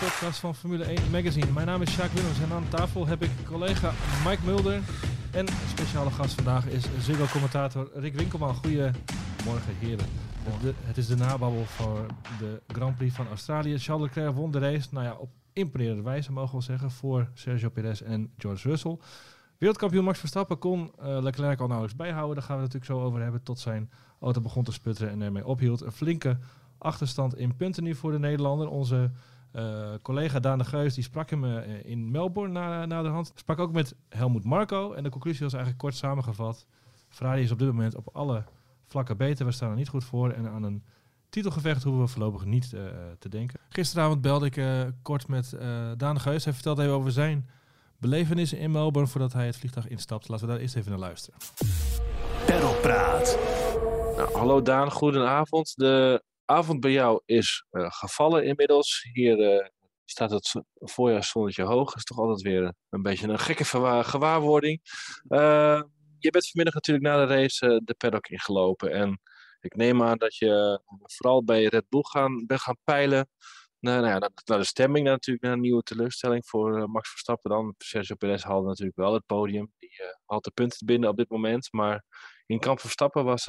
podcast van Formule 1 Magazine. Mijn naam is Sjaak Willems en aan tafel heb ik collega Mike Mulder. En speciale gast vandaag is Ziggo-commentator Rick Winkelman. Goedemorgen heren. De- het is de nababbel voor de Grand Prix van Australië. Charles Leclerc won de race, nou ja, op imponerende wijze mogen we wel zeggen, voor Sergio Perez en George Russell. Wereldkampioen Max Verstappen kon eh, Leclerc al nauwelijks bijhouden. Daar gaan we het natuurlijk zo over hebben tot zijn auto begon te sputteren en ermee ophield. Een flinke achterstand in punten nu voor de Nederlander. Onze eh, collega Daan de Geus die sprak hem eh, in Melbourne na, na de hand. Sprak ook met Helmoet Marco. En de conclusie was eigenlijk kort samengevat. Ferrari is op dit moment op alle vlakken beter. We staan er niet goed voor. En aan een titelgevecht hoeven we voorlopig niet eh, te denken. Gisteravond belde ik kort met eh, Daan de Geus. Hij vertelde even over zijn belevenissen in Melbourne voordat hij het vliegtuig instapt. Laten we daar eerst even naar luisteren. Pedalpraat. Nou, hallo Daan, goedenavond. De avond bij jou is eh, gevallen inmiddels. Hier eh, staat het zo- voorjaarszonnetje hoog. is toch altijd weer een beetje een gekke gewaarwording. Eh, je bent vanmiddag natuurlijk na de race eh, de paddock ingelopen. En ik neem aan dat je vooral bij Red Bull gaan, bent gaan peilen. Naar, nou ja, naar, naar de stemming natuurlijk, naar een nieuwe teleurstelling voor Max Verstappen dan. Sergio Perez haalde natuurlijk wel het podium. Die had de punten binnen op dit moment. Maar in kamp Verstappen was,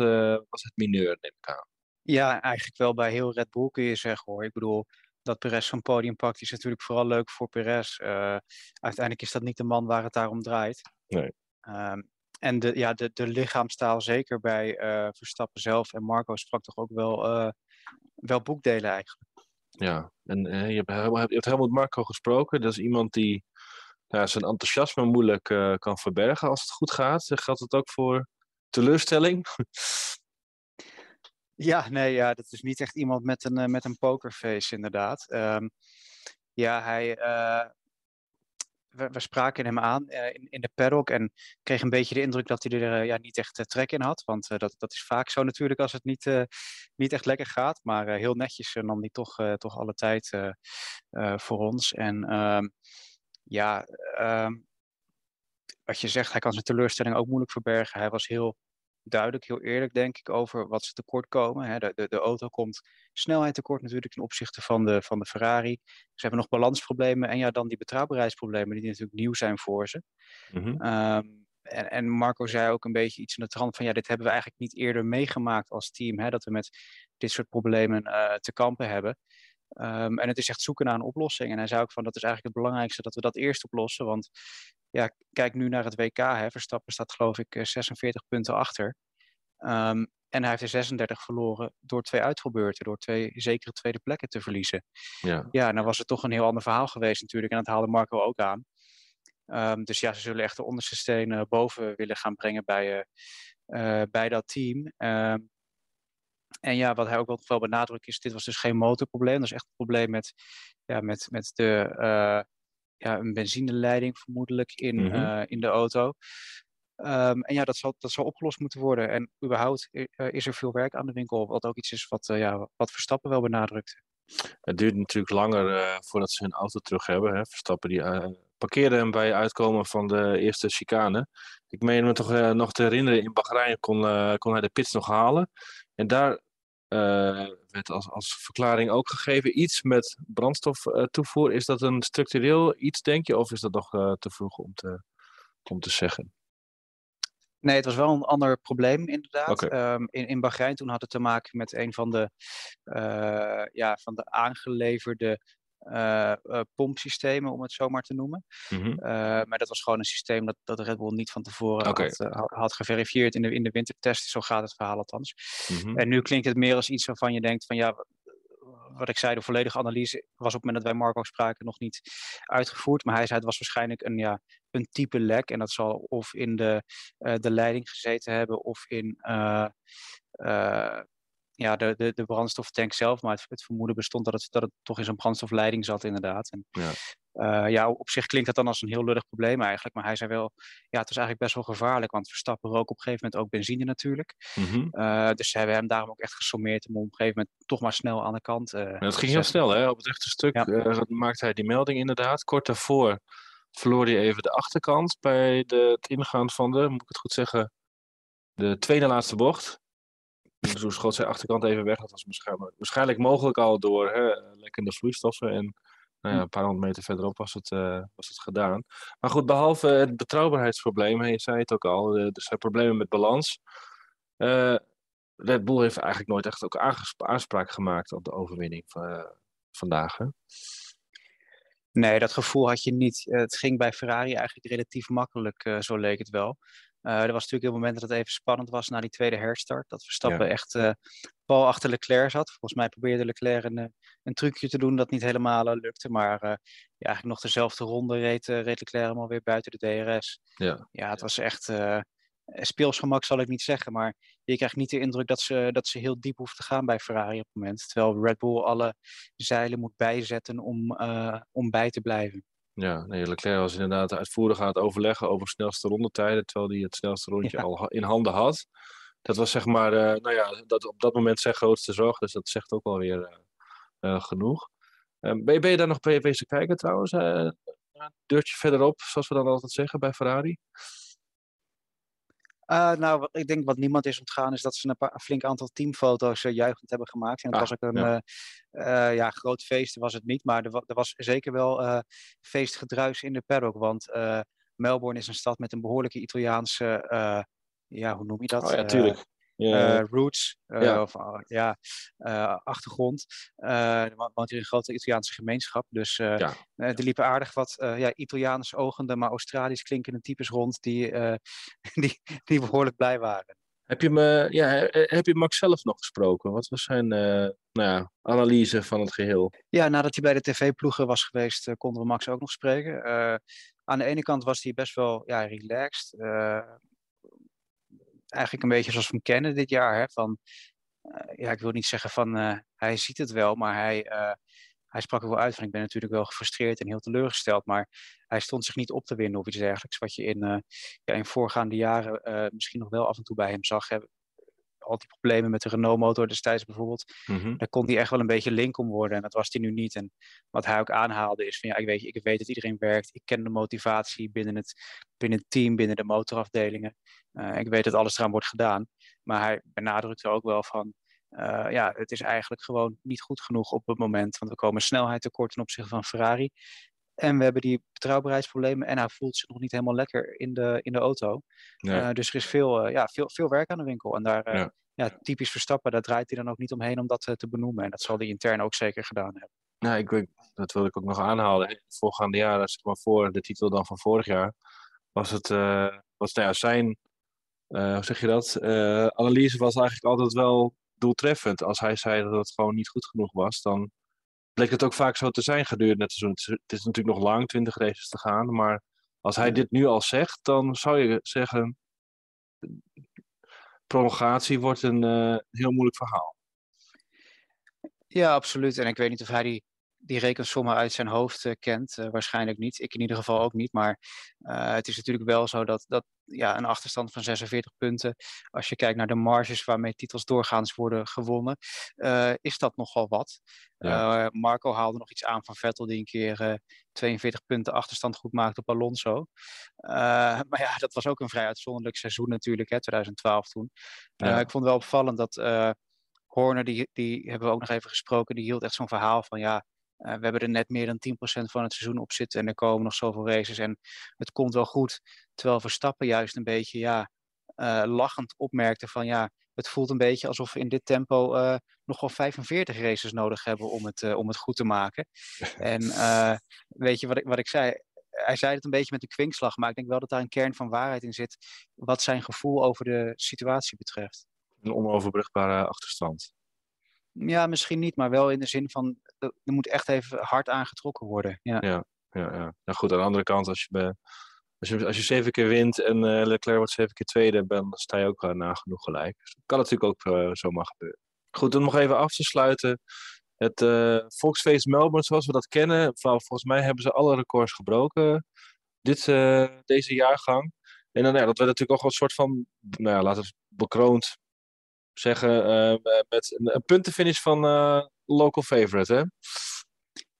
was het mineur, neem ik aan. Ja, eigenlijk wel bij heel Red Bull kun je zeggen hoor. Ik bedoel, dat Perez zo'n podium pakt is natuurlijk vooral leuk voor Perez. Eh, uiteindelijk is dat niet de man waar het daar om draait. Nee. Ehm, en de, ja, de, de lichaamstaal, zeker bij eh, Verstappen zelf en Marco, sprak toch ook wel, eh, wel boekdelen eigenlijk. Ja, en je, hebt, helemaal- je hebt helemaal met Marco gesproken. Dat is iemand die ja, zijn enthousiasme moeilijk kan verbergen als het goed gaat. Geldt het ook voor teleurstelling? Ja, nee, ja, dat is niet echt iemand met een, eh, met een pokerface, inderdaad. Ehm, ja, hij, eh, we, spraken hem aan eh, in, in de paddock en kreeg een beetje de indruk dat hij er ja, niet echt trek in had. Want dat, dat is vaak zo natuurlijk als het niet, niet echt lekker gaat. Maar heel netjes nam hij toch, toch alle tijd voor ons. En ehm, ja, ehm, wat je zegt, hij kan zijn teleurstelling ook moeilijk verbergen. Hij was heel duidelijk, heel eerlijk, denk ik, over wat ze tekort komen. De, de, de auto komt snelheid tekort natuurlijk ten opzichte van de, van de Ferrari. Ze hebben nog balansproblemen en ja, dan die betrouwbaarheidsproblemen die natuurlijk nieuw zijn voor ze. Mhm. Ehm, en, en Marco zei ook een beetje iets in de trant van ja, dit hebben we eigenlijk niet eerder meegemaakt als team, hè, dat we met dit soort problemen eh, te kampen hebben. Ehm, en het is echt zoeken naar een oplossing. En hij zei ook van dat is eigenlijk het belangrijkste dat we dat eerst oplossen. Want ja, kijk nu naar het WK. Hè. Verstappen staat geloof ik eh, 46 punten achter. Ehm, en hij heeft er 36 verloren door twee uitvalbeurten, door twee zekere tweede plekken te verliezen. Ja. Ja, dan was het toch een heel ander verhaal geweest natuurlijk. En dat haalde Marco ook aan. Ehm, dus ja, ze zullen echt de onderste steen eh, boven willen gaan brengen bij, eh, eh, bij dat team. En ja, wat hij ook wel, wel benadrukt is, dit was dus geen motorprobleem. Dat is echt een probleem met, ja, met, met de, eh, ja, een benzineleiding vermoedelijk in, Mhm. eh, in de auto. Ehm, en ja, dat zal, dat zal opgelost moeten worden. En überhaupt eh, is er veel werk aan de winkel. Wat ook iets is wat, ja, wat Verstappen wel benadrukt. Het duurt natuurlijk langer voordat ze hun auto terug hebben. Hè. Verstappen die parkeerde hem bij uitkomen van de eerste chicane. Ik meen me toch nog te herinneren, in Bahrein kon, kon hij de pits nog halen. En daar eh, werd als, als verklaring ook gegeven iets met brandstoftoevoer. is dat een structureel iets, denk je? Of is dat nog eh, te vroeg om te, om te zeggen? Nee, het was wel een ander probleem inderdaad. Ehm, in, in Bahrein toen had het te maken met een van de, eh, ja, van de aangeleverde eh, eh, pompsystemen, om het zo maar te noemen. Mhm. Eh, maar dat was gewoon een systeem dat, dat Red Bull niet van tevoren had, had, geverifieerd in de, in de wintertest. Zo gaat het verhaal althans. Mhm. En nu klinkt het meer als iets waarvan je denkt van ja, wat ik zei, de volledige analyse was op het moment dat wij Marco spraken nog niet uitgevoerd. Maar hij zei het was waarschijnlijk een, ja, een type lek. En dat zal of in de, de leiding gezeten hebben of in ja, de, de, de brandstoftank zelf. Maar het, het vermoeden bestond dat het, dat het toch in zo'n brandstofleiding zat inderdaad. En, Ja. eh, ja, op zich klinkt dat dan als een heel lullig probleem eigenlijk. Maar hij zei wel, ja, het was eigenlijk best wel gevaarlijk. Want Verstappen rook op een gegeven moment ook benzine natuurlijk. Mhm. Uh, dus ze hebben hem daarom ook echt gesommeerd om op een gegeven moment toch maar snel aan de kant. Uh, dat ging heel snel, hè? Op het rechte stuk Ja. eh, maakte hij die melding inderdaad. Kort daarvoor verloor hij even de achterkant bij de, het ingaan van de, moet ik het goed zeggen, de tweede laatste bocht. Toen schot zijn achterkant even weg. Dat was waarschijnlijk, waarschijnlijk mogelijk al door hè, lekkende vloeistoffen. En nou ja, een paar honderd meter verderop was het, uh, was het gedaan. Maar goed, behalve het betrouwbaarheidsprobleem, je zei het ook al, er zijn problemen met balans. Uh, Red Bull heeft eigenlijk nooit echt ook aanspraak gemaakt op de overwinning van vandaag. Hè? Nee, dat gevoel had je niet. het ging bij Ferrari eigenlijk relatief makkelijk, zo leek het wel. Uh, er was natuurlijk een moment dat het even spannend was na die tweede herstart. Dat Verstappen ja. echt uh, bal achter Leclerc zat. Volgens mij probeerde Leclerc een, eh, een trucje te doen dat niet helemaal lukte. Maar ja, eigenlijk nog dezelfde ronde reed, reed Leclerc helemaal weer buiten de DRS. Ja, ja het was echt speelsgemak zal ik niet zeggen. Maar je krijgt niet de indruk dat ze, dat ze heel diep hoeft te gaan bij Ferrari op het moment. Terwijl Red Bull alle zeilen moet bijzetten om, om bij te blijven. Ja, nee, Leclerc was inderdaad uitvoerig aan het overleggen over snelste rondetijden, terwijl hij het snelste rondje al in handen had. Dat was zeg maar, uh, nou ja, dat op dat moment zijn grootste zorg, dus dat zegt ook wel weer uh, uh, genoeg. Ben je, ben, je, daar nog bij bezig kijken trouwens? een deurtje verderop, zoals we dan altijd zeggen bij Ferrari? Uh, nou, ik denk wat niemand is ontgaan is dat ze een, paar, een flink aantal teamfoto's uh, juichend hebben gemaakt. En het ah, was ook een ja. Uh, ja. groot feest, was het niet. Maar er, er was zeker wel feestgedruis in de paddock. Want Melbourne is een stad met een behoorlijke Italiaanse, ja, hoe noem je dat? Oh, ja, tuurlijk ja. roots, ja. of ja, achtergrond. er woont hier een grote Italiaanse gemeenschap. Dus ja. er liepen aardig wat ja, Italiaans ogende, maar Australisch klinkende types rond die, die, die behoorlijk blij waren. Heb je, me, ja, heb je Max zelf nog gesproken? Wat was zijn nou ja, analyse van het geheel? Ja, nadat hij bij de tv-ploegen was geweest, konden we Max ook nog spreken. aan de ene kant was hij best wel ja, relaxed eigenlijk een beetje zoals we hem kennen dit jaar. Hè? Van, uh, ja, ik wil niet zeggen van uh, hij ziet het wel, maar hij, uh, hij sprak er wel uit van ik ben natuurlijk wel gefrustreerd en heel teleurgesteld. Maar hij stond zich niet op te winnen of iets dergelijks. Wat je in, ja, in voorgaande jaren misschien nog wel af en toe bij hem zag. Hè? Al die problemen met de Renault-motor destijds bijvoorbeeld, mm-hmm. daar kon hij echt wel een beetje link om worden. En dat was hij nu niet. En wat hij ook aanhaalde is van ja, ik weet, ik weet dat iedereen werkt. Ik ken de motivatie binnen het, binnen het team, binnen de motorafdelingen. Uh, ik weet dat alles eraan wordt gedaan. Maar hij benadrukte ook wel van uh, ja, het is eigenlijk gewoon niet goed genoeg op het moment. Want we komen snelheid tekort ten opzichte van Ferrari. En we hebben die betrouwbaarheidsproblemen. En hij voelt zich nog niet helemaal lekker in de, in de auto. Uh, dus er is veel, uh, ja, veel, veel werk aan de winkel. En daar, uh, ja. ja. typisch Verstappen, daar draait hij dan ook niet omheen om dat te benoemen. En dat zal hij intern ook zeker gedaan hebben. Nou, ik, ik, dat wil ik ook nog aanhalen. Voorgaande jaren, zeg maar voor de titel dan van vorig jaar, was het, was, nou ja, zijn, hoe zeg je dat? analyse was eigenlijk altijd wel doeltreffend. Als hij zei dat het gewoon niet goed genoeg was, dan bleek het ook vaak zo te zijn gedurende het seizoen. Het is natuurlijk nog lang, 20 races te gaan. Maar als hij dit nu al zegt, dan zou je zeggen: prolongatie wordt een uh, heel moeilijk verhaal. Ja, absoluut. En ik weet niet of hij die die rekensommen uit zijn hoofd uh, kent. Uh, waarschijnlijk niet. Ik in ieder geval ook niet. Maar uh, het is natuurlijk wel zo dat, dat ja, een achterstand van 46 punten, als je kijkt naar de marges waarmee titels doorgaans worden gewonnen, is dat nogal wat. Ja. Marco haalde nog iets aan van Vettel, die een keer 42 punten achterstand goed maakte op Alonso. maar ja, dat was ook een vrij uitzonderlijk seizoen natuurlijk, hè, 2012 toen. Ja. ik vond het wel opvallend dat Horner, die, die hebben we ook nog even gesproken, die hield echt zo'n verhaal van ja, we hebben er net meer dan 10% van het seizoen op zitten en er komen nog zoveel races en het komt wel goed. Terwijl Verstappen juist een beetje ja, uh, lachend opmerkte van ja, het voelt een beetje alsof we in dit tempo uh, nog wel 45 races nodig hebben om het, om het goed te maken. en weet je wat ik, wat ik zei? Hij zei het een beetje met een kwinkslag, maar ik denk wel dat daar een kern van waarheid in zit wat zijn gevoel over de situatie betreft. Een onoverbrugbare achterstand. Ja, misschien niet, maar wel in de zin van er moet echt even hard aangetrokken worden. Ja, ja, ja. ja. Nou goed, aan de andere kant, als je, be, als je, als je zeven keer wint en uh, Leclerc wordt zeven keer tweede, dan sta je ook uh, nagenoeg gelijk. Dus dat kan natuurlijk ook uh, zomaar gebeuren. Goed, om nog even af te sluiten. Het Volksfeest Melbourne, zoals we dat kennen, volgens mij hebben ze alle records gebroken dit, deze jaargang. En dan, ja, dat werd natuurlijk ook een soort van, nou ja, laten we bekroond zeggen, uh, met een, een puntenfinish van uh, local favorite, hè?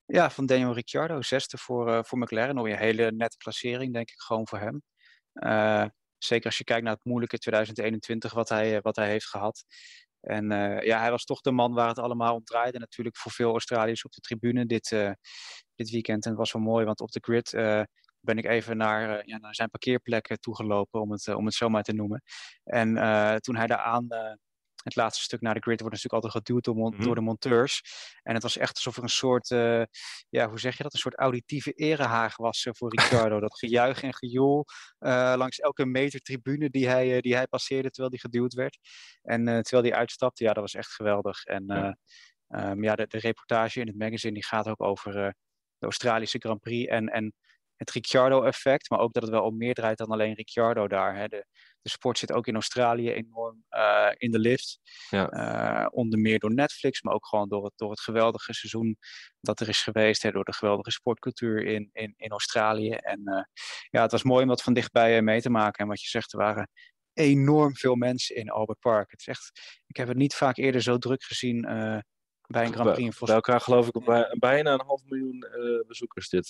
Ja, van Daniel Ricciardo, zesde voor, voor McLaren. Nog een hele nette klassering, denk ik, gewoon voor hem. zeker als je kijkt naar het moeilijke 2021 wat hij, wat hij heeft gehad. En eh, ja, hij was toch de man waar het allemaal om draaide. Natuurlijk voor veel Australiërs op de tribune dit, eh, dit weekend. En het was wel mooi, want op de grid eh, ben ik even naar, ja, naar zijn parkeerplekken toegelopen, om het, om het zo maar te noemen. En toen hij daar aan het laatste stuk naar de grid wordt natuurlijk altijd geduwd door, Mhm. door de monteurs. En het was echt alsof er een soort, eh, ja, hoe zeg je dat? Een soort auditieve erehaag was eh, voor Ricciardo. dat gejuich en gejoel eh, langs elke meter tribune die hij, die hij passeerde terwijl hij geduwd werd. En terwijl hij uitstapte, ja, dat was echt geweldig. En Ja. ja, ja de, de reportage in het magazine die gaat ook over de Australische Grand Prix en, en het Ricciardo-effect. Maar ook dat het wel om meer draait dan alleen Ricciardo daar. Hè. De, de sport zit ook in Australië enorm eh, in de lift. Ja. Eh, onder meer door Netflix, maar ook gewoon door het, door het geweldige seizoen dat er is geweest. Hè, door de geweldige sportcultuur in, in, in Australië. En eh, ja, het was mooi om dat van dichtbij mee te maken. En wat je zegt, er waren enorm veel mensen in Albert Park. Het is echt, ik heb het niet vaak eerder zo druk gezien bij een Grand Bij, Prix in bij Vos. elkaar geloof ik bij- bijna een half miljoen bezoekers dit,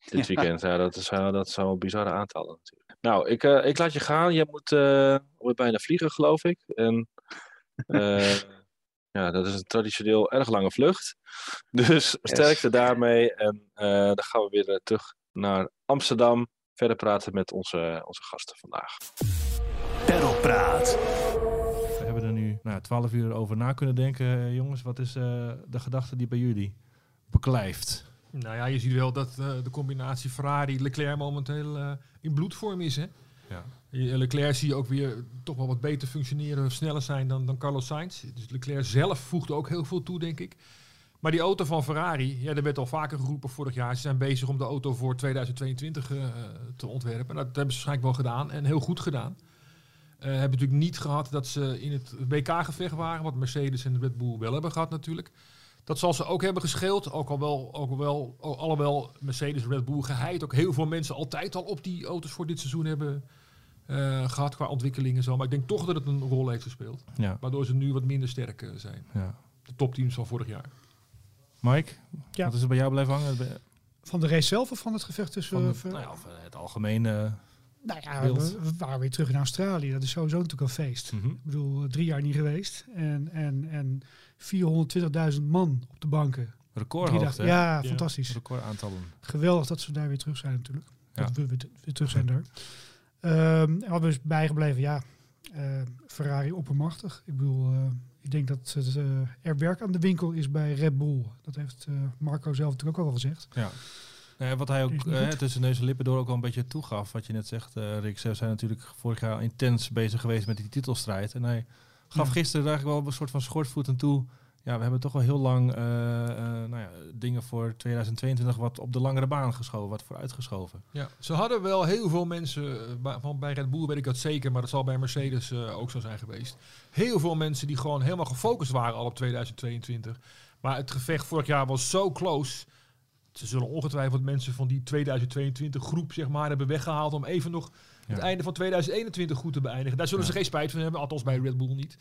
dit weekend. Ja, dat, is, eh, dat zijn wel bizarre aantallen natuurlijk. Nou, ik, eh, ik laat je gaan. Je moet, eh, bijna vliegen, geloof ik. En eh, ja, dat is een traditioneel erg lange vlucht. Dus sterkte daarmee. En eh, dan gaan we weer eh, terug naar Amsterdam. Verder praten met onze, onze gasten vandaag. Perlpraat. We hebben er nu nou, 12 uur over na kunnen denken, eh, jongens. Wat is eh, de gedachte die bij jullie beklijft? Nou ja, je ziet wel dat eh, de combinatie Ferrari-Leclerc momenteel eh, in bloedvorm is. Hè? Ja. Je- Leclerc zie je ook weer toch wel wat beter functioneren, sneller zijn dan, dan Carlos Sainz. Dus Leclerc zelf voegde ook heel veel toe, denk ik. Maar die auto van Ferrari, ja, er werd al vaker geroepen vorig jaar. Ze zijn bezig om de auto voor 2022 eh, te ontwerpen. Nou, dat hebben ze waarschijnlijk wel gedaan en heel goed gedaan. Eh hebben natuurlijk niet gehad dat ze in het WK-gevecht waren, wat Mercedes en Red Bull wel hebben gehad natuurlijk. Dat zal ze ook hebben gescheeld, ook al wel, ook al wel al- alhoewel Mercedes Red Bull geheid ook heel veel mensen altijd al op die auto's voor dit seizoen hebben eh, gehad qua ontwikkeling en zo. Maar ik denk toch dat het een rol heeft gespeeld, Ja, waardoor ze nu wat minder sterk eh, zijn. ja. De topteams van vorig jaar. Mike, Ja. wat is er bij jou blijven hangen? Van de race zelf of van het gevecht tussen... Van, eh, de- nou ja, van het algemeen. eh, nou ja, we, we waren weer terug in Australië. Dat is sowieso natuurlijk een feest. mhm. Ik bedoel, drie jaar niet geweest. En, en, en 420.000 man op de banken. Recordhoogte. Hè? Ja, Ja. fantastisch. Recordaantallen. Geweldig dat ze daar weer terug zijn natuurlijk. Ja. Dat we weer, weer terug zijn daar. Ehm en wat is bijgebleven? Ja, eh, Ferrari oppermachtig. Ik bedoel, eh, ik denk dat het, eh, er werk aan de winkel is bij Red Bull. Dat heeft eh, Marco zelf natuurlijk ook al gezegd. Ja. Nou ja, wat hij ook eh, tussen neus en lippen door ook wel een beetje toegaf. Wat je net zegt, eh Rick. Ze zijn natuurlijk vorig jaar intens bezig geweest met die titelstrijd. En hij gaf Ja. gisteren eigenlijk wel een soort van schortvoeten toe. Ja, we hebben toch wel heel lang eh, eh, nou ja, dingen voor 2022 wat op de langere baan geschoven, wat vooruitgeschoven. Ja, ze hadden wel heel veel mensen, eh, bij- van bij Red Bull weet ik dat zeker, maar dat zal bij Mercedes ook zo zijn geweest. Heel veel mensen die gewoon helemaal gefocust waren al op 2022. Maar het gevecht vorig jaar was zo close. Ze zullen ongetwijfeld mensen van die 2022 groep zeg maar hebben weggehaald om even nog het einde van 2021 goed te beëindigen. Daar zullen ze geen spijt van hebben, althans bij Red Bull niet.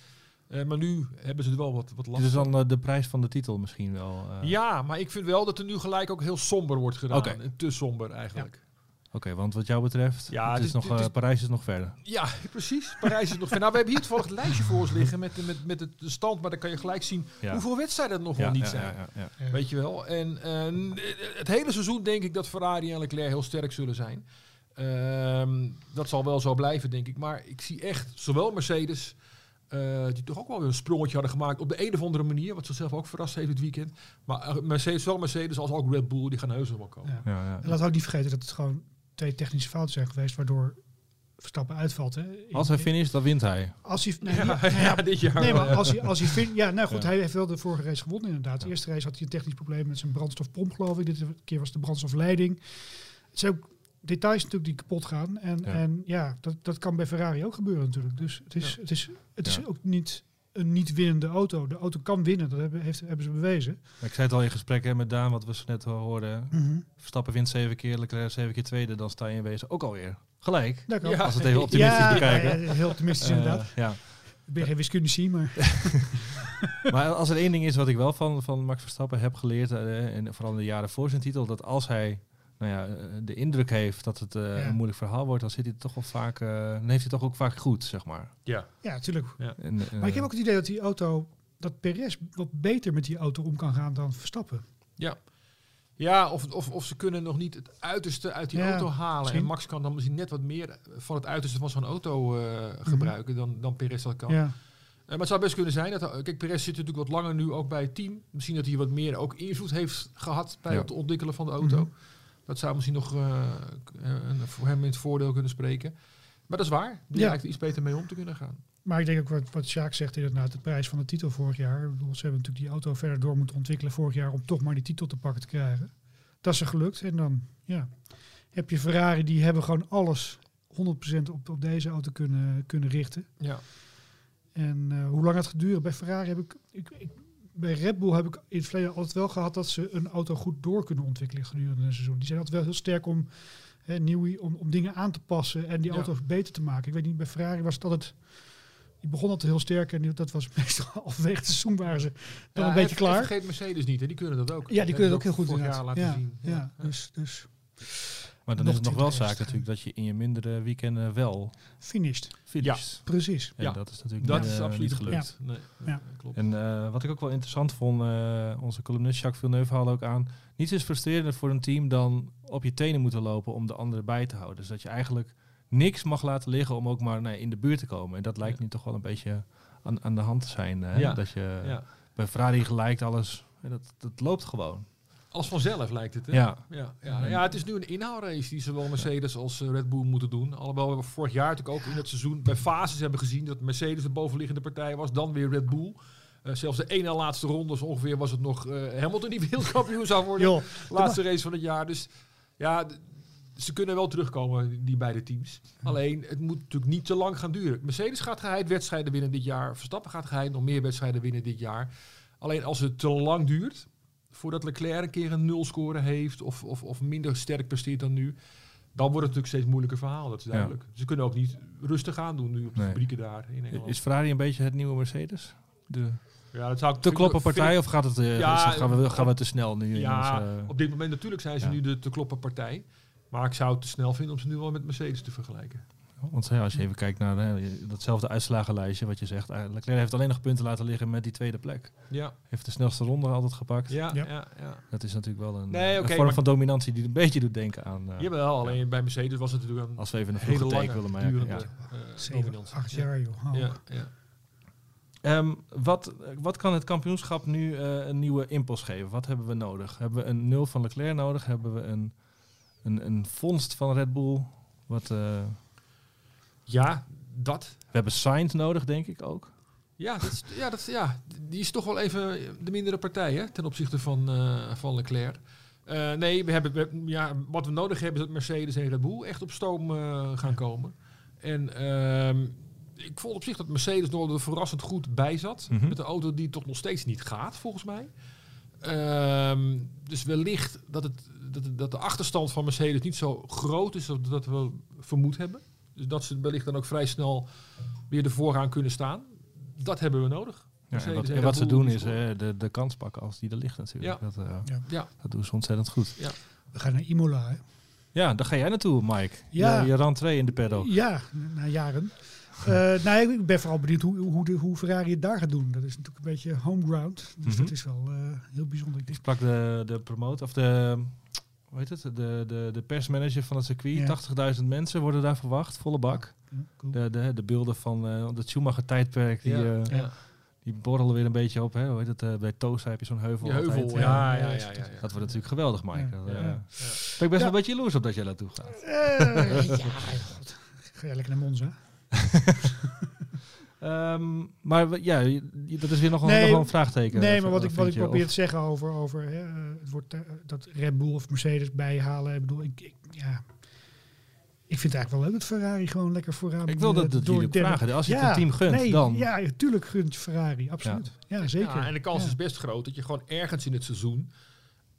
Eh, maar nu hebben ze er wel wat, wat last van. dan eh, de prijs van de titel misschien wel. eh. Ja, maar ik vind wel dat er nu gelijk ook heel somber wordt gedaan. En Te somber eigenlijk. Oké, want wat jou betreft, Ja, het is dit- nog, dit is- Parijs is nog verder. Ja, precies. Parijs is nog ver. Nou, we hebben hier toevallig het lijstje voor ons liggen met, de- met, met het- de stand. Maar dan kan je gelijk zien Ja. hoeveel wedstrijden er nog wel niet zijn. ja, ja, ja. Weet je wel. En het hele seizoen denk ik dat Ferrari en Leclerc heel sterk zullen zijn. Ehm, dat zal wel zo blijven, denk ik. Maar ik zie echt zowel Mercedes, eh, die toch ook wel weer een sprongetje hadden gemaakt op de een of andere manier. Wat zichzelf ook verrast heeft dit weekend. Maar eh, Mercedes, zowel Mercedes als ook Red Bull, die gaan heus wel komen. Ja. Ja, ja. En laat ook niet vergeten dat het gewoon twee technische fouten zijn geweest, waardoor Verstappen uitvalt. Hè. In- Als hij finisht, dan wint hij. Als hij, nee, Ja, ja, ja, ja, dit jaar nee, maar ja. als hij, als hij fin- ja, nou goed, Ja. hij heeft wel de vorige race gewonnen inderdaad. De eerste race had hij een technisch probleem met zijn brandstofpomp, geloof ik. Dit keer was de brandstofleiding. Het zijn ook details natuurlijk die kapot gaan. En Ja. en ja dat, dat kan bij Ferrari ook gebeuren natuurlijk. Dus het is, het is, het is Ja. ook niet een niet winnende auto. De auto kan winnen, dat hebben, heeft, hebben ze bewezen. Ik zei het al in gesprek hè, met Daan, wat we zo net hoorden. Mhm. Verstappen wint zeven keer, Leclerc zeven keer tweede. Dan sta je in wezen ook alweer gelijk. Dat kan. Ja. Als we het even optimistisch ja, bekijken. ja, heel optimistisch Eh, inderdaad. ja. Ik ben geen wiskundici, maar... Maar als er één ding is wat ik wel van, van Max Verstappen heb geleerd, eh, en vooral in de jaren voor zijn titel, dat als hij nou ja, eh, de indruk heeft dat het eh, Ja. een moeilijk verhaal wordt, dan zit hij toch wel vaak, eh, dan heeft hij toch ook vaak goed, zeg maar. Ja. Ja, natuurlijk. En, eh, Maar ik heb ook het idee dat die auto, dat Perez wat beter met die auto om kan gaan dan Verstappen. Ja, of, of, of ze kunnen nog niet het uiterste uit die Ja, auto halen. misschien. En Max kan dan misschien net wat meer van het uiterste van zo'n auto eh, gebruiken dan, dan Perez dat kan. Ja. Eh, maar het zou best kunnen zijn dat... Kijk, Perez zit natuurlijk wat langer nu ook bij het team. Misschien dat hij wat meer ook invloed heeft gehad bij Ja. het ontwikkelen van de auto. Mhm. Dat zou misschien nog eh, een, voor hem in het voordeel kunnen spreken. Maar dat is waar. Die Ja. lijkt er iets beter mee om te kunnen gaan. Maar ik denk ook wat, wat Sjaak zegt inderdaad, de prijs van de titel vorig jaar. Ik bedoel, ze hebben natuurlijk die auto verder door moeten ontwikkelen vorig jaar om toch maar die titel te pakken te krijgen. Dat is er gelukt. En dan ja, heb je Ferrari, die hebben gewoon alles 100% op, op deze auto kunnen, kunnen richten. Ja. En eh, hoe lang het gaat duren? Bij Ferrari heb ik, ik, ik- Bij Red Bull heb ik in het verleden altijd wel gehad dat ze een auto goed door kunnen ontwikkelen gedurende een seizoen. Die zijn altijd wel heel sterk om, hè, nieuw, om, om dingen aan te passen en die Ja. auto beter te maken. Ik weet niet, bij Ferrari was het altijd. Die begon altijd heel sterk en dat was meestal halverwege het seizoen waren ze dan Ja, een beetje klaar. Vergeet Mercedes niet, hè? die kunnen dat ook. Ja, die kunnen het ook heel goed laten Ja, zien. ja, dus, dus maar dan nog is het nog wel zaak natuurlijk dat je in je mindere weekenden wel finished. finisht. Precies. En Ja, dat is natuurlijk Dat niet, is eh, absoluut niet gelukt. Nee, Ja. nee, klopt. En eh, wat ik ook wel interessant vond, eh, onze columnist Jacques Villeneuve haalde ook aan. Niets is frustrerender voor een team dan op je tenen moeten lopen om de anderen bij te houden. Dus dat je eigenlijk niks mag laten liggen om ook maar nee, in de buurt te komen. En dat lijkt Ja. nu toch wel een beetje aan, aan de hand te zijn. Hè? Ja. Dat je ja. bij Ferrari gelijkt alles, hè, dat, dat loopt gewoon. Alles vanzelf lijkt het. Hè? Ja. Ja, ja, ja, het is nu een inhaalrace die zowel Mercedes als eh, Red Bull moeten doen. Alhoewel we vorig jaar natuurlijk ook in het seizoen bij fases hebben gezien dat Mercedes de bovenliggende partij was, dan weer Red Bull. Eh, zelfs de ene laatste ronde zo ongeveer was het nog eh Hamilton die wereldkampioen zou worden. Joh, Laatste race van het jaar. Dus ja, ze kunnen wel terugkomen, die beide teams. Alleen, het moet natuurlijk niet te lang gaan duren. Mercedes gaat geheid wedstrijden winnen dit jaar. Verstappen gaat geheid nog meer wedstrijden winnen dit jaar. Alleen als het te lang duurt, voordat Leclerc een keer een nul score heeft of, of, of minder sterk presteert dan nu, dan wordt het natuurlijk steeds moeilijker verhaal, dat is duidelijk. Ze kunnen ook niet rustig aan doen nu op de Nee. fabrieken daar in Engeland. Is Ferrari een beetje het nieuwe Mercedes? De ja, dat zou ik te kloppen partij of gaat het, eh, Ja, gaan, we, gaan we te snel nu? Ja, ons, op dit moment natuurlijk zijn ze ja. nu de te kloppen partij. Maar ik zou het te snel vinden om ze nu wel met Mercedes te vergelijken. Want als je even kijkt naar hè, datzelfde uitslagenlijstje wat je zegt. eh, Leclerc heeft alleen nog punten laten liggen met die tweede plek. Ja, Heeft de snelste ronde altijd gepakt. ja, Ja. ja. ja, Dat is natuurlijk wel een, Nee, een oké, vorm van dominantie die een beetje doet denken aan... eh, Jawel, alleen bij Mercedes was het natuurlijk een als we even een hele lange, willen maken. durende Ja. eh, zeven, dominantie. acht Ja. jaar joh. Oh. Ja, ja. Ehm, wat, wat kan het kampioenschap nu eh, een nieuwe impuls geven? Wat hebben we nodig? Hebben we een nul van Leclerc nodig? Hebben we een, een, een vondst van Red Bull? Wat, eh, ja, dat. we hebben Sainz nodig, denk ik ook. Ja, dat is, ja, dat, ja, die is toch wel even de mindere partij hè, ten opzichte van, eh, van Leclerc. Eh, nee, we hebben, we- ja, wat we nodig hebben is dat Mercedes en Red Bull echt op stoom eh, gaan komen. En ehm, ik vond op zich dat Mercedes nog er verrassend goed bij zat. Mhm. Met een auto die toch nog steeds niet gaat, volgens mij. Ehm, dus wellicht dat, het, dat, dat de achterstand van Mercedes niet zo groot is als dat we vermoed hebben. Dus dat ze wellicht dan ook vrij snel weer de vooraan kunnen staan. Dat hebben we nodig. Ja, en wat, en ze doen is de, de kans pakken als die er ligt natuurlijk. Ja. Dat, eh, Ja. Ja, dat doen ze ontzettend goed. We gaan naar Imola. Hè? Ja, daar ga jij naartoe, Mike. Ja. Je, je rentree in de paddock. Ja, na jaren. Eh nee, ik ben vooral benieuwd hoe, hoe, de, hoe Ferrari het daar gaat doen. Dat is natuurlijk een beetje home ground. Dus Mhm. dat is wel eh, heel bijzonder. Ik denk, Ik sprak de, de promote, of de, hoe heet het, de, de, de persmanager van het circuit. Ja. 80.000 mensen worden daar verwacht, volle bak. ja, cool. De, de, de beelden van eh het Schumacher-tijdperk, die, Ja. eh, Ja. die borrelen weer een beetje op. Hè? Hoe heet het, eh, bij Tosa heb je zo'n heuvel heuvel. altijd. Ja, Ja. ja, ja. ja, ja, Dat wordt natuurlijk geweldig, Mike. Ja. Dat, Ja. eh, Ja. ben ik best wel een beetje jaloers op dat jij naartoe gaat. Eh, ja. Ga jij lekker naar Monza? Ehm, maar ja, dat is weer nog, een- Nee, nog wel een vraagteken. Nee, maar wat ik, wat ik probeer of- te zeggen over, over hè, eh, het wordt, eh, dat Red Bull of Mercedes bijhalen. Ik bedoel, ik, ik, ja, ik vind het eigenlijk wel leuk dat Ferrari gewoon lekker vooraan Ik wil dat, eh, dat jullie vragen. Als je het Ja, een team gunt, nee, dan... Ja, natuurlijk gunt je Ferrari, absoluut. Ja, zeker. Ja, en de kans Ja. is best groot dat je gewoon ergens in het seizoen,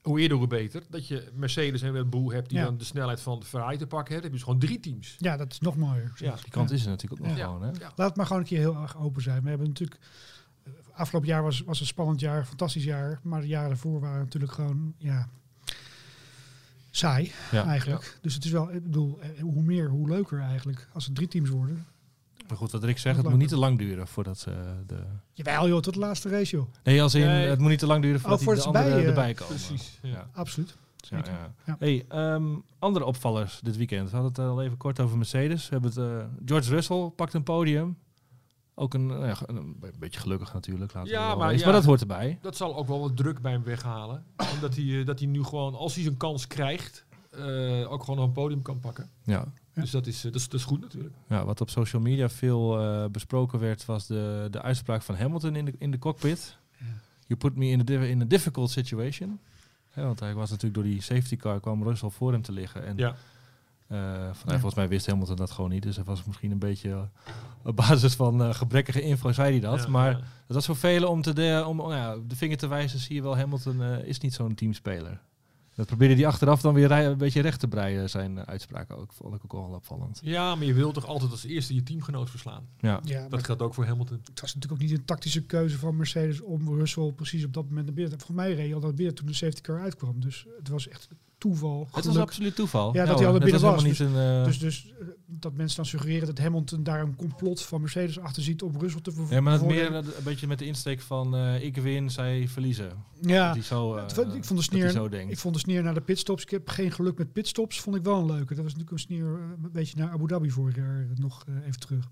hoe eerder hoe beter, dat je Mercedes en Red Bull hebt die Ja. dan de snelheid van de Ferrari te pakken hebben. Dan heb je dus gewoon drie teams. Ja, dat is nog mooier. Ja. Die kant is er natuurlijk ook nog Ja. gewoon. Hè? Ja. Laat het maar gewoon een keer heel erg open zijn. We hebben natuurlijk. Afgelopen jaar was, was een spannend jaar, fantastisch jaar. Maar de jaren daarvoor waren natuurlijk gewoon. Ja, saai Ja. eigenlijk. Dus het is wel, ik bedoel, eh, hoe meer, hoe leuker eigenlijk. Als het drie teams worden. Maar goed, wat Rick zegt, het moet niet te lang duren voordat ze de... Jawel joh, tot de laatste race joh. Nee, als in, Nee. het moet niet te lang duren voordat Oh, voor die de het anderen bij, eh, erbij komen. Precies. Ja. Absoluut. Ja, Zeker. ja. Ja. Hey, ehm, andere opvallers dit weekend. We hadden het al even kort over Mercedes. We hebben het, eh, George Russell pakt een podium. Ook een, nou ja, een, beetje gelukkig natuurlijk. Laten we Ja, maar maar dat hoort erbij. Dat zal ook wel wat druk bij hem weghalen. Omdat hij, eh, dat hij nu gewoon, als hij zijn kans krijgt, eh, ook gewoon een podium kan pakken. Ja. Dus dat is, eh, dat, is, dat is goed natuurlijk. Ja, wat op social media veel eh, besproken werd, was de, de uitspraak van Hamilton in de, in de cockpit. Ja. You put me in a, in a difficult situation. Want hij was natuurlijk door die safety car, kwam Russell voor hem te liggen. En Ja. eh, van, Ja. volgens mij wist Hamilton dat gewoon niet. Dus hij was misschien een beetje op basis van eh, gebrekkige info, zei hij dat. Ja, maar ja. het was voor velen om, te de, om ja, de vinger te wijzen, zie je wel, Hamilton eh, is niet zo'n teamspeler. Dat probeerde hij achteraf dan weer rij- een beetje recht te breien, zijn eh, uitspraken ook. Vond ik ook wel opvallend. Ja, maar je wilt toch altijd als eerste je teamgenoot verslaan. Ja. Dat geldt ook voor Hamilton. het was natuurlijk ook niet een tactische keuze van Mercedes om Russell precies op dat moment naar binnen. Volgens mij reed hij al dat binnen toen de safety car uitkwam. Dus het was echt toeval. Het was absoluut toeval. Ja, dat hij al binnen was, niet een, eh, Dus, dus dat mensen dan suggereren dat Hamilton daar een complot van Mercedes achter ziet om Russell te ver- ja, maar het meer een beetje met de insteek van eh, ik win, zij verliezen. Ja, hij zo, ik vond de sneer, ik vond de sneer naar de pitstops. Ik heb geen geluk met pitstops. Vond ik wel een leuke. Dat was natuurlijk een sneer een beetje naar Abu Dhabi vorig jaar nog even terug.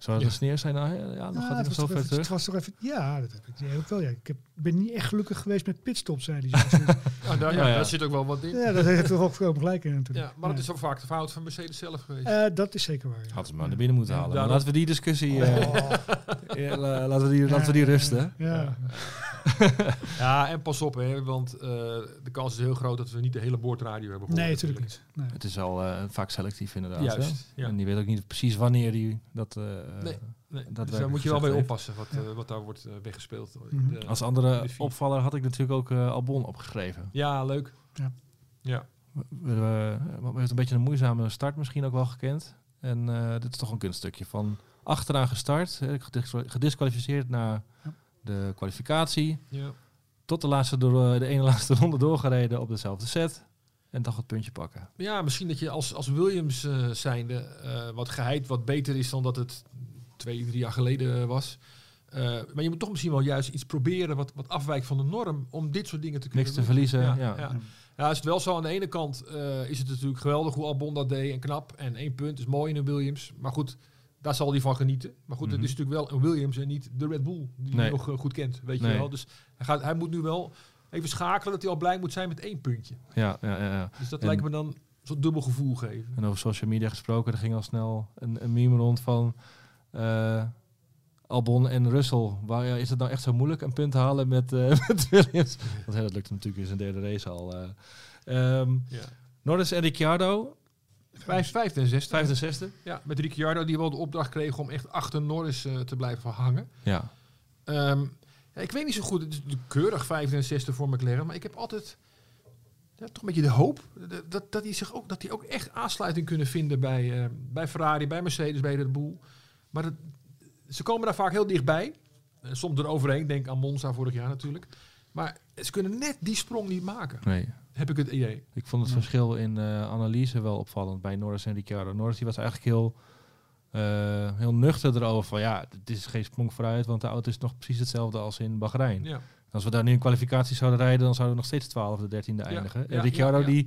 Zou dat Ja. een sneer zijn? Nou, ja, ja, dan gaat hij het nog zo ver terug. Het was toch even, ja, dat heb ik ja, ook wel. Ja. Ik heb, ben niet echt gelukkig geweest met pitstops, zei hij. zelfs. Ja, daar, Ja, ja, ja. daar zit ook wel wat in. Ja, ja, dat heeft toch ook gewoon gelijk in natuurlijk. maar dat is ook vaak de fout van Mercedes zelf geweest. Eh, dat is zeker waar. ja. Hadden ze maar naar binnen moeten Ja, halen. Maar laten we die discussie... eh, Oh, ja, la- laten, we die, laten we die rusten. Ja. Ja, en pas op, hè, want eh, de kans is heel groot dat we niet de hele boordradio hebben gehoord. Nee, natuurlijk niet. Nee. Het is al eh, vaak selectief inderdaad. Juist, hè? ja. En die weet ook niet precies wanneer hij dat... eh, Nee. Nee, Dat dus daar moet je wel mee oppassen wat, wat daar wordt weggespeeld. Mhm. de- Als andere opvaller had ik natuurlijk ook eh, Albon opgeschreven. Ja, leuk. Ja. Ja. We, we, we heeft een beetje een moeizame start misschien ook wel gekend. En eh, dit is toch een kunststukje van achteraan gestart, gedisqualificeerd naar Ja. De kwalificatie. ja. Tot de, laatste door, de ene laatste ronde doorgereden op dezelfde set. En toch het puntje pakken. Ja, misschien dat je als, als Williams eh zijnde eh, wat geheid wat beter is dan dat het twee, drie jaar geleden was. Eh, maar je moet toch misschien wel juist iets proberen wat, wat afwijkt van de norm om dit soort dingen te kunnen Niks te doen. verliezen. Ja, Ja, ja. Ja, is het wel zo. Aan de ene kant eh, is het natuurlijk geweldig hoe Albon dat deed en knap. En één punt is mooi in een Williams. Maar goed, daar zal hij van genieten. Maar goed, Mhm. het is natuurlijk wel een Williams en niet de Red Bull die Nee. hij nog eh, goed kent. Weet Nee. je wel. Dus hij, gaat, hij moet nu wel even schakelen dat hij al blij moet zijn met één puntje. Ja, ja, ja, ja. Dus dat En- lijkt me dan zo'n dubbel gevoel geven. En over social media gesproken, er ging al snel een, een meme rond van eh, Albon en Russell. Waar, ja, is het nou echt zo moeilijk een punt te halen met, eh, met Williams? Want dat lukte natuurlijk in zijn derde race al. Ehm, Ja. Norris en Ricciardo, vijfde en zesde. vijfde en zesde. Ja, met Ricciardo die wel de opdracht kreeg om echt achter Norris eh, te blijven hangen. Ja, Ehm, ja, ik weet niet zo goed, het is keurig vijfde en zesde voor McLaren, maar ik heb altijd ja, toch een beetje de hoop dat, dat, die zich ook, dat die ook echt aansluiting kunnen vinden bij, eh, bij Ferrari, bij Mercedes, bij Red Bull. Maar dat, ze komen daar vaak heel dichtbij. Eh, soms eroverheen, denk aan Monza vorig jaar natuurlijk. Maar ze kunnen net die sprong niet maken, nee. Heb ik het idee. Ik vond het Ja. verschil in eh, analyse wel opvallend bij Norris en Ricciardo. Norris die was eigenlijk heel, eh, heel nuchter erover van ja, het is geen sprong vooruit, want de auto is nog precies hetzelfde als in Bahrein. Ja. Als we daar nu een kwalificatie zouden rijden, dan zouden we nog steeds 12 of 13e eindigen. ja, en Ricciardo ja, ja. die,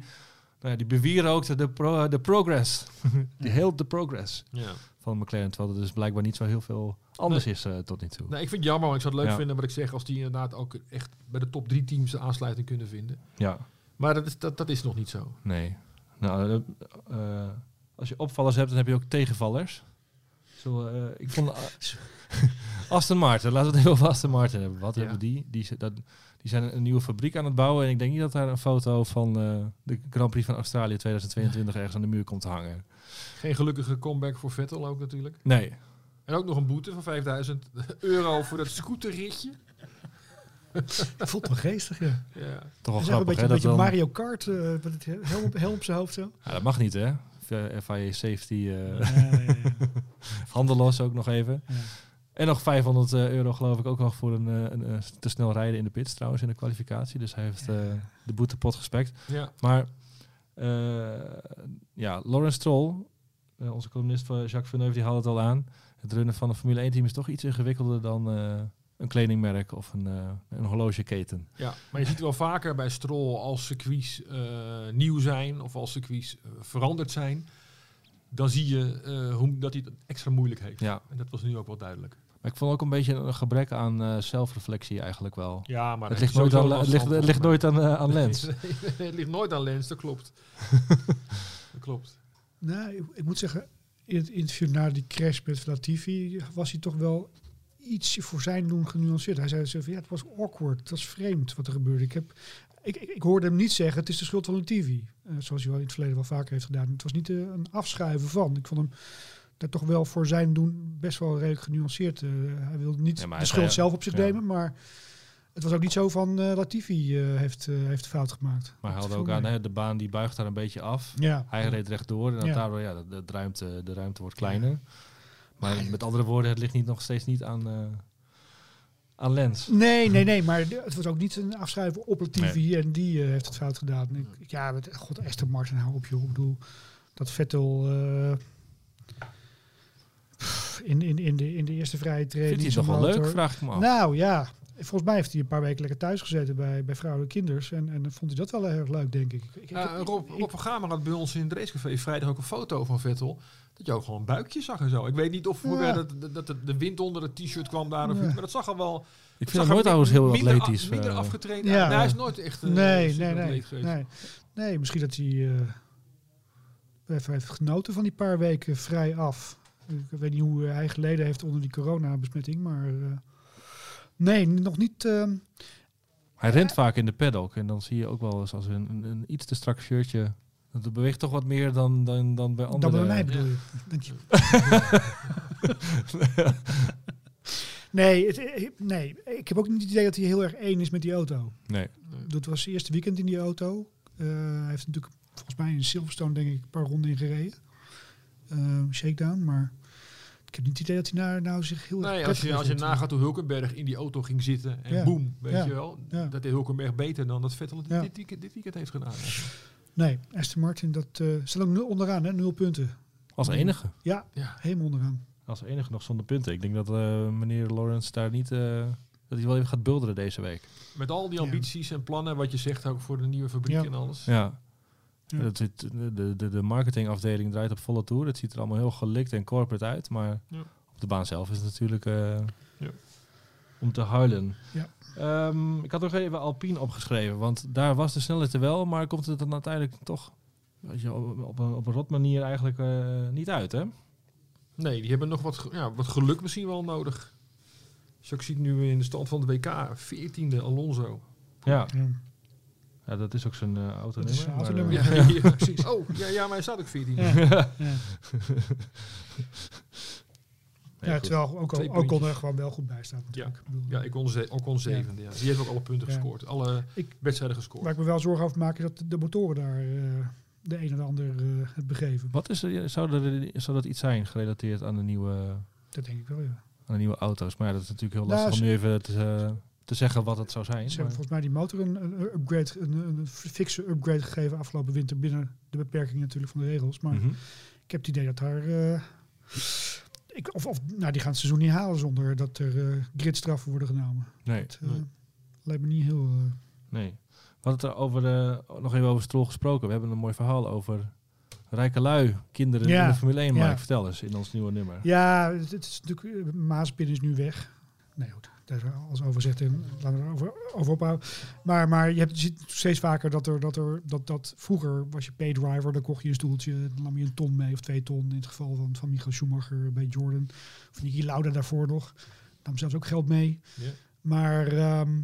nou ja, die bewierookte de, pro, de progress. die heelt de progress Ja. van McLaren. Terwijl er dus blijkbaar niet zo heel veel anders is eh, tot nu toe. Nee, ik vind het jammer, want ik zou het leuk Ja. vinden wat ik zeg als die inderdaad ook echt bij de top drie teams de aansluiting kunnen vinden. Ja, Maar dat is, dat, dat is nog niet zo. nee. Nou, eh, eh, als je opvallers hebt, dan heb je ook tegenvallers. Zo, eh, ik vond Aston Martin, laten we het even over Aston Martin hebben. Wat Ja. hebben die? Die, dat, die zijn een nieuwe fabriek aan het bouwen. En ik denk niet dat daar een foto van eh, de Grand Prix van Australië 2022 ergens aan de muur komt te hangen. Geen gelukkige comeback voor Vettel ook natuurlijk. Nee. En ook nog een boete van 5000 euro voor dat scooterritje. Ik vond het wel geestig, ja. Ja. Toch wel een grappig, beetje, een Dat, beetje dan, Mario Kart, eh, met het helm, op- helm op zijn hoofd zo. ja, dat mag niet, hè? FIA safety, eh Ja, ja, ja. handen los ook nog even. Ja. En nog 500 eh, euro geloof ik ook nog voor een, eh, een, te snel rijden in de pits trouwens in de kwalificatie. Dus hij heeft eh, de boetepot gespekt. Ja. Maar Eh, ja, Lawrence Stroll, onze columnist van Jacques Villeneuve, die haalde het al aan. Het runnen van een Formule 1 team is toch iets ingewikkelder dan eh, een kledingmerk of een, eh, een horlogeketen. Ja, maar je ziet wel vaker bij Stroll als circuits eh, nieuw zijn of als circuits eh, veranderd zijn. Dan zie je eh, hoe, dat hij het extra moeilijk heeft. Ja, En dat was nu ook wel duidelijk. maar ik vond ook een beetje een gebrek aan eh, zelfreflectie eigenlijk wel. Ja, maar het ligt nooit aan, sowieso het last ligt, van, het ligt volgens nooit aan. Lens. Nee, het ligt nooit aan Lens, dat klopt. dat klopt. Nou, ik, ik moet zeggen, in het interview na die crash met Latifi was hij toch wel ietsje voor zijn doen genuanceerd. Hij zei zo van, ja, het was awkward, het was vreemd wat er gebeurde. Ik, heb, ik, ik, ik hoorde hem niet zeggen, het is de schuld van Latifi. Uh, zoals hij wel in het verleden wel vaker heeft gedaan. Het was niet eh, een afschuiven van. Ik vond hem daar toch wel voor zijn doen best wel redelijk genuanceerd. eh. hij wilde niet Ja, de schuld zelf op zich ja. nemen, maar het was ook niet zo van eh, Latifi eh, heeft, eh, heeft fout gemaakt. Maar hij had ook aan, hè, de baan die buigt daar een beetje af. Ja. Hij reed rechtdoor en Ja. daardoor ja, de, de, ruimte, de ruimte wordt kleiner. Maar met andere woorden, het ligt niet, nog steeds niet aan, eh, aan Lens. Nee, nee, nee, maar het was ook niet een afschuiven op het TV Nee. en die eh, heeft het fout gedaan. Ik, ik- ja, met, god, Esther Martin, hou op joh. Ik bedoel, dat Vettel eh, pff, in, in, in, de, in de eerste vrije training... Vindt hij zijn wel leuk, vraag ik me af. Nou ja, volgens mij heeft hij een paar weken lekker thuis gezeten bij, bij vrouwelijke kinders. En, en vond hij dat wel heel erg leuk, denk ik. ik, ik- Rob, ik- Rob van Gamer had bij ons in het racecafé vrijdag ook een foto van Vettel. Dat je ook gewoon een buikje zag en zo. Ik weet niet of Ja. dat, dat, dat de, de wind onder het t-shirt kwam daar of Ja. niet. Maar dat zag er wel... ik vind zag hem nooit trouwens heel minder atletisch. af- minder eh. afgetraind. Ja. Nee, hij is nooit echt een nee, nee, nee, atleet geweest. nee. Nee, misschien dat hij eh, even heeft genoten van die paar weken vrij af. Ik weet niet hoe hij geleden heeft onder die coronabesmetting, maar eh, nee, nog niet. ehm, Hij rent vaak in de paddock en dan zie je ook wel eens als een, een, een iets te strak shirtje. Dat beweegt toch wat meer dan, dan, dan bij dan andere. bij mij bedoel je. Nee, het, eh, nee, ik heb ook niet het idee dat hij heel erg één is met die auto. Nee. Dat was het eerste weekend in die auto. Eh, hij heeft natuurlijk volgens mij in Silverstone denk ik een paar ronden in gereden. Eh, shakedown, maar ik heb niet het idee dat hij nou, nou zich heel erg Nee, als je, als je nagaat hoe Hulkenberg in die auto ging zitten en Ja. boem, weet Ja. je wel. Ja. Dat deed Hulkenberg beter dan dat Vettel Ja. dit, weekend, dit weekend heeft gedaan. Nee, Aston Martin, dat eh staat ook onderaan, hè? nul punten. Als enige. Ja, Ja. helemaal onderaan. Als enige nog zonder punten. Ik denk dat eh, meneer Lawrence daar niet... eh, dat hij wel even gaat bulderen deze week. Met al die Ja. ambities en plannen, wat je zegt ook voor de nieuwe fabriek Ja. en alles. Ja. Ja. Dat zit, de, de, de marketingafdeling draait op volle toer. Het ziet er allemaal heel gelikt en corporate uit. Maar Ja. op de baan zelf is het natuurlijk eh, Ja. Om te huilen. Ja. Ehm, ik had nog even Alpine opgeschreven. Want daar was de snelheid er wel. Maar komt het dan uiteindelijk toch weet je, op, op, een, op een rot manier eigenlijk eh, niet uit, hè? Nee, die hebben nog wat, ja, wat geluk misschien wel nodig. Je ook ziet nu in de stand van de WK, 14e Alonso. Ja, Ja. ja dat is ook zijn eh autonummer. Dat is zijn maar, autonummer, eh, Ja, ja, precies. Oh, ja, ja, maar hij staat ook 14. Ja. ja. ja, terwijl ook, ook puntjes. er gewoon wel goed bij staat natuurlijk. Ik bedoel, Ja, ik kon, ze, ook kon zevende. Ja. Die heeft ook alle punten Ja. gescoord. Alle Ik- wedstrijden gescoord. Waar ik me wel zorgen over maak is dat de motoren daar eh, de een en de ander eh, het begeven. Wat is er, zou, er, zou dat iets zijn gerelateerd aan de nieuwe... Dat denk ik wel, ja. aan de nieuwe auto's. Maar ja, dat is natuurlijk heel Nou, lastig om nu even te, eh, te zeggen wat het zou zijn. Ze hebben volgens mij die motor een, een upgrade, een, een fikse upgrade gegeven afgelopen winter binnen de beperkingen natuurlijk van de regels. Maar Mhm. ik heb het idee dat daar. eh, ik, of, of nou, die gaan het seizoen niet halen zonder dat er eh, gridstraffen worden genomen. Nee, eh, Nee. lijkt me niet heel. eh, nee. We hadden het er over, nog even over Stroll gesproken. We hebben een mooi verhaal over rijke lui, kinderen Ja, in de Formule 1. ja. Vertel eens in ons nieuwe nummer. Ja, het, is natuurlijk. Maaspin is nu weg. Nee, goed. Daar alles over en laten we erover over ophouden. Maar, maar je, hebt, je ziet steeds vaker dat er dat er dat, dat vroeger was je paydriver, dan kocht je een stoeltje, dan nam je een ton mee of twee ton in het geval van, van Michael Schumacher bij Jordan. Of Niki Lauda daarvoor nog. Nam zelfs ook geld mee. Maar ehm,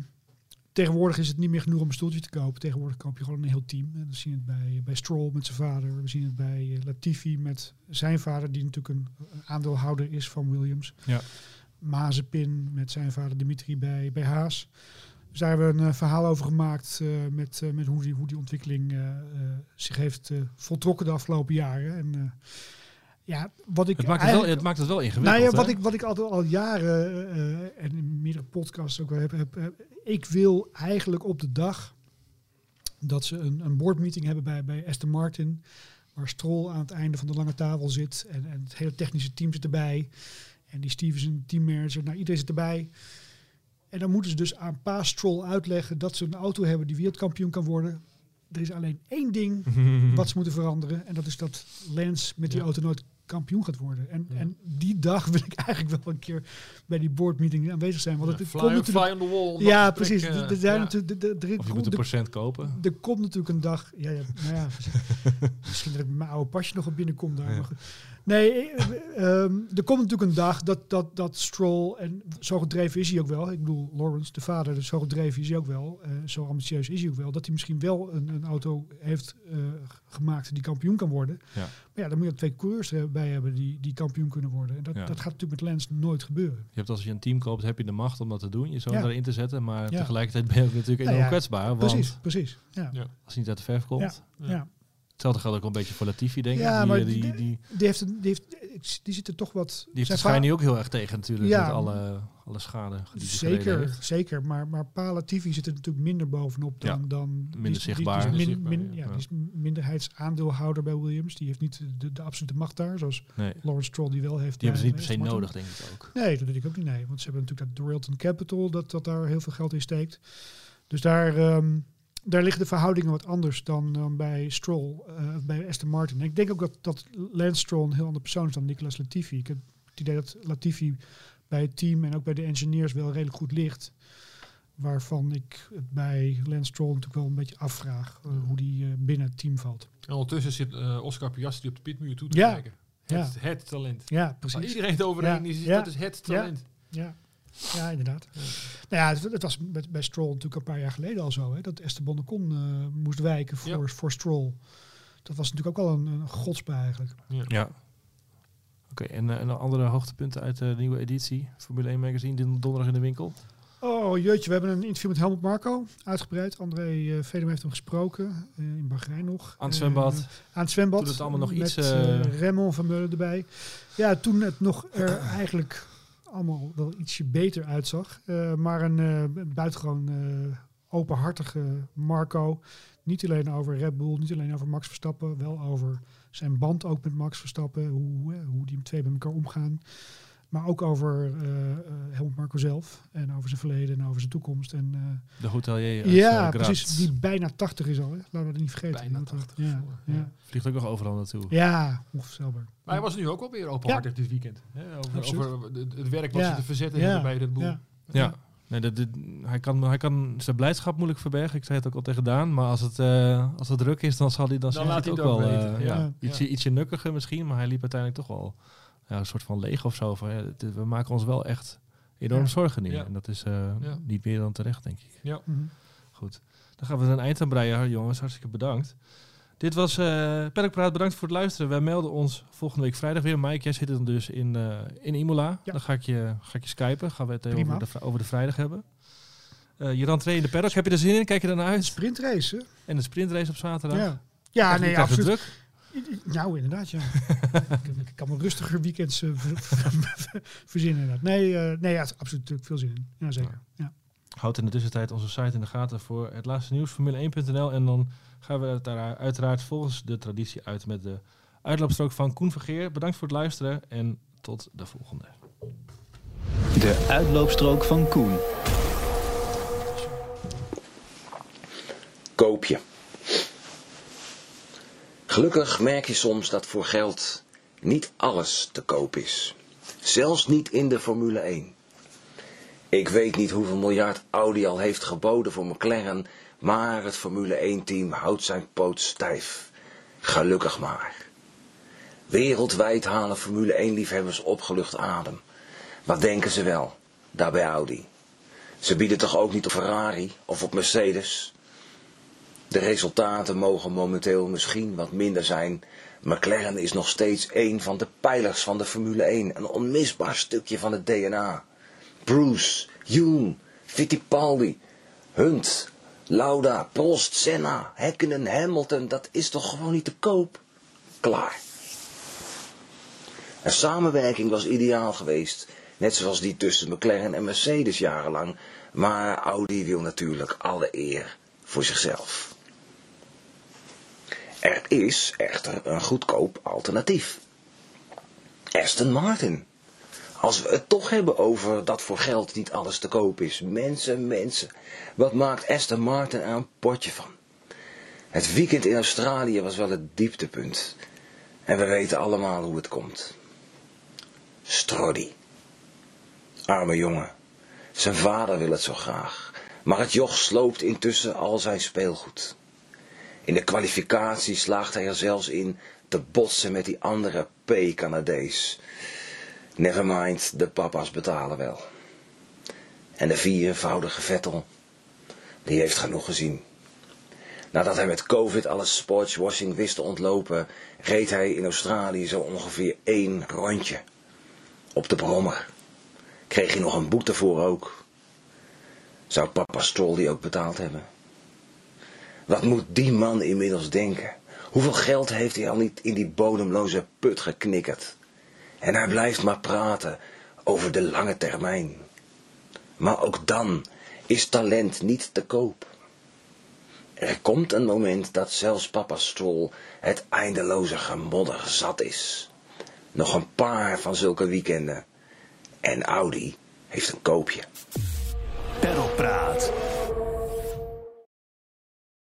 tegenwoordig is het niet meer genoeg om een stoeltje te kopen. Tegenwoordig koop je gewoon een heel team. En we zien het bij, bij Stroll met zijn vader. We zien het bij eh, Latifi met zijn vader, die natuurlijk een, een aandeelhouder is van Williams. Ja. Mazepin met zijn vader Dimitri bij, bij Haas. Dus daar hebben we een eh, verhaal over gemaakt eh, met, eh, met hoe, die, hoe die ontwikkeling zich heeft voltrokken de afgelopen jaren. En ja, wat ik Het maakt het, wel, eigenlijk- het maakt het wel ingewikkeld. nou ja, wat hè? ik, wat ik altijd al jaren en in meerdere podcasts ook wel heb, heb, heb- ik wil eigenlijk op de dag dat ze een, een boardmeeting hebben bij, bij Aston Martin. Waar Stroll aan het einde van de lange tafel zit. En, en het hele technische team zit erbij. En die Stevenson, teammanager, nou iedereen zit erbij. En dan moeten ze dus aan Pa Stroll uitleggen dat ze een auto hebben die wereldkampioen kan worden. Er is alleen één ding wat ze moeten veranderen. En dat is dat Lance met die Ja. auto nooit kampioen gaat worden. En, Ja. en die dag wil ik eigenlijk wel een keer bij die boardmeeting aanwezig zijn. Want Ja, het, fly, komt natuurlijk... fly on the wall. Ja, precies. eh, Er- zijn ja. natuurlijk- Of je komt- moet een er- procent kopen. er komt natuurlijk een dag. Ja, ja, nou ja, misschien dat ik met mijn oude pasje nog op binnenkom daar. Maar goed. Nee, eh, ehm, er komt natuurlijk een dag dat, dat, dat Stroll, en zo gedreven is hij ook wel. Ik bedoel, Lawrence, de vader, dus zo gedreven is hij ook wel. eh, zo ambitieus is hij ook wel. Dat hij misschien wel een, een auto heeft eh, gemaakt die kampioen kan worden. Ja. Maar ja, dan moet je twee coureurs erbij hebben die, die kampioen kunnen worden. En dat, Ja. dat gaat natuurlijk met Lance nooit gebeuren. Je hebt als je een team koopt, heb je de macht om dat te doen. Je zoon Ja. erin te zetten. Maar tegelijkertijd ben je ook natuurlijk Nou enorm kwetsbaar. Want Precies, precies. Ja. Ja. als hij niet uit de verf komt. Ja. Hetzelfde geldt ook een beetje voor Latifi, denk ik. Ja, die, maar eh, die, die- die, die, Die, heeft, die, heeft, die zit er toch wat... heeft de zijn nu ook heel erg tegen natuurlijk. Ja. Met alle, alle schade die Zeker, heeft. zeker. Maar, maar Pa Latifi zit er natuurlijk minder bovenop dan... Ja, dan die minder die- zichtbaar. Die, is min- Zichtbaar, min- ja. die is minderheidsaandeelhouder bij Williams. Die heeft niet de, de absolute macht daar, zoals Nee, Lawrence Stroll die wel heeft. die hebben ze niet per se nodig, denk ik ook. Nee, dat denk ik ook niet. Nee, want ze hebben natuurlijk dat Dorilton Capital, dat, dat daar heel veel geld in steekt. Dus daar, ehm, daar liggen de verhoudingen wat anders dan, dan bij Stroll, eh, bij Aston Martin. En ik denk ook dat, dat Lance Stroll een heel ander persoon is dan Nicolas Latifi. Ik heb het idee dat Latifi bij het team en ook bij de engineers wel redelijk goed ligt. Waarvan ik het bij Lance Stroll natuurlijk wel een beetje afvraag eh, hoe die eh, binnen het team valt. En ondertussen zit eh, Oscar Piastri op de pitmuur toe te Ja. kijken. Het, het talent. Ja, Waar precies. iedereen het over Ja. is, Ja. dat is het Ja. talent. Ja, ja inderdaad. Nou ja, het, het was met, bij Stroll natuurlijk een paar jaar geleden al zo. Hè, dat Esteban Ocon eh moest wijken voor, voor Stroll. Dat was natuurlijk ook al een, een godsbij eigenlijk. Ja. Oké, en, eh, en andere hoogtepunten uit de nieuwe editie. Formule 1 magazine, dit donderdag in de winkel. Oh jeetje, we hebben een interview met Helmut Marco. Uitgebreid. André uh, Vedem heeft hem gesproken. eh, in Bahrein nog. Aan het zwembad. Eh, aan het zwembad. Toen het allemaal nog met, iets, eh, eh, Raymond van Meulen erbij. Ja, toen het nog er eigenlijk allemaal wel ietsje beter uitzag. Eh, maar een eh, buitengewoon eh, openhartige Marco. Niet alleen over Red Bull, niet alleen over Max Verstappen. Wel over zijn band ook met Max Verstappen. Hoe, hoe die twee met elkaar omgaan. Maar ook over eh, eh, Helmut Marco zelf. En over zijn verleden en over zijn toekomst. En, eh, De hotelier uit, ja, precies. Die bijna 80 is al. Hè? Laten we dat niet vergeten. Bijna Dat- 80, Ja, ja. Vliegt ook nog overal naartoe. ja onvoorstelbaar. Maar hij was nu ook wel weer openhartig dit weekend. Hè? Over, over het, het werk wat Ja. ze te verzetten Ja. hebben bij Red Bull. Ja. Ja. Nee, dat, dit- hij, kan, hij kan zijn blijdschap moeilijk verbergen. Ik zei het ook al tegen Daan. Maar als het, eh, als het druk is, dan zal hij dan, Dan laat hij het ook het wel... eh. Ietsje, ietsje nukkiger misschien, maar hij liep uiteindelijk toch wel ja, een soort van leeg of zo. Van, ja, dit- we maken ons wel echt enorm Ja. zorgen nu. Ja. En dat is eh, Ja. niet meer dan terecht, denk ik. Ja. Mhm. Goed. Dan gaan we er een eind aan breien, jongens. Hartstikke bedankt. Dit was eh Praat. Bedankt voor het luisteren. Wij melden ons volgende week vrijdag weer. Mike, jij zit dan dus in, eh, in Imola. Ja. Dan ga ik je, ga ik je skypen. Gaan we het even over de, over de vrijdag hebben. Eh, je rentree in de paddock. Heb je er zin in? Kijk je ernaar uit? Sprintrace, hè? En de sprintrace op zaterdag. Ja. Ja, nee, absoluut. druk? Nou, inderdaad, ja. ik, kan me rustiger weekends ver- verzinnen. Inderdaad. Nee, eh, nee ja, absoluut natuurlijk veel zin in. Ja, zeker. Ja. Houd in de tussentijd onze site in de gaten voor het laatste nieuws, Formule1.nl. En dan gaan we het daar uiteraard volgens de traditie uit met de uitloopstrook van Koen Vergeer. Bedankt voor het luisteren en tot de volgende. De uitloopstrook van Koen. koop je. Gelukkig merk je soms dat voor geld niet alles te koop is. Zelfs niet in de Formule 1. Ik weet niet hoeveel miljard Audi al heeft geboden voor McLaren, maar het Formule 1-team houdt zijn poot stijf. Gelukkig maar. Wereldwijd halen Formule 1-liefhebbers opgelucht adem. Wat denken ze wel, daar bij Audi? Ze bieden toch ook niet op Ferrari of op Mercedes? De resultaten mogen momenteel misschien wat minder zijn. McLaren is nog steeds een van de pijlers van de Formule 1. Een onmisbaar stukje van het DNA. Bruce, Hume, Fittipaldi, Hunt, Lauda, Prost, Senna, Häkkinen, Hamilton. Dat is toch gewoon niet te koop? Klaar. Een samenwerking was ideaal geweest. Net zoals die tussen McLaren en Mercedes jarenlang. Maar Audi wil natuurlijk alle eer voor zichzelf. Er is echter een goedkoop alternatief. Aston Martin. Als we het toch hebben over dat voor geld niet alles te koop is. Mensen, mensen. Wat maakt Aston Martin er een potje van? Het weekend in Australië was wel het dieptepunt. En we weten allemaal hoe het komt. Stroddy. Arme jongen. Zijn vader wil het zo graag. Maar het joch sloopt intussen al zijn speelgoed. In de kwalificatie slaagt hij er zelfs in te botsen met die andere P-Canadees. Nevermind, de papa's betalen wel. En de viervoudige Vettel, die heeft genoeg gezien. Nadat hij met covid alle sportswashing wist te ontlopen, reed hij in Australië zo ongeveer één rondje. Op de brommer. Kreeg hij nog een boete voor ook. Zou papa Stroll die ook betaald hebben? Wat moet die man inmiddels denken? Hoeveel geld heeft hij al niet in die bodemloze put geknikkerd? En hij blijft maar praten over de lange termijn. Maar ook dan is talent niet te koop. Er komt een moment dat zelfs papa Stroll het eindeloze gemodder zat is. Nog een paar van zulke weekenden. En Audi heeft een koopje. Perlpraat.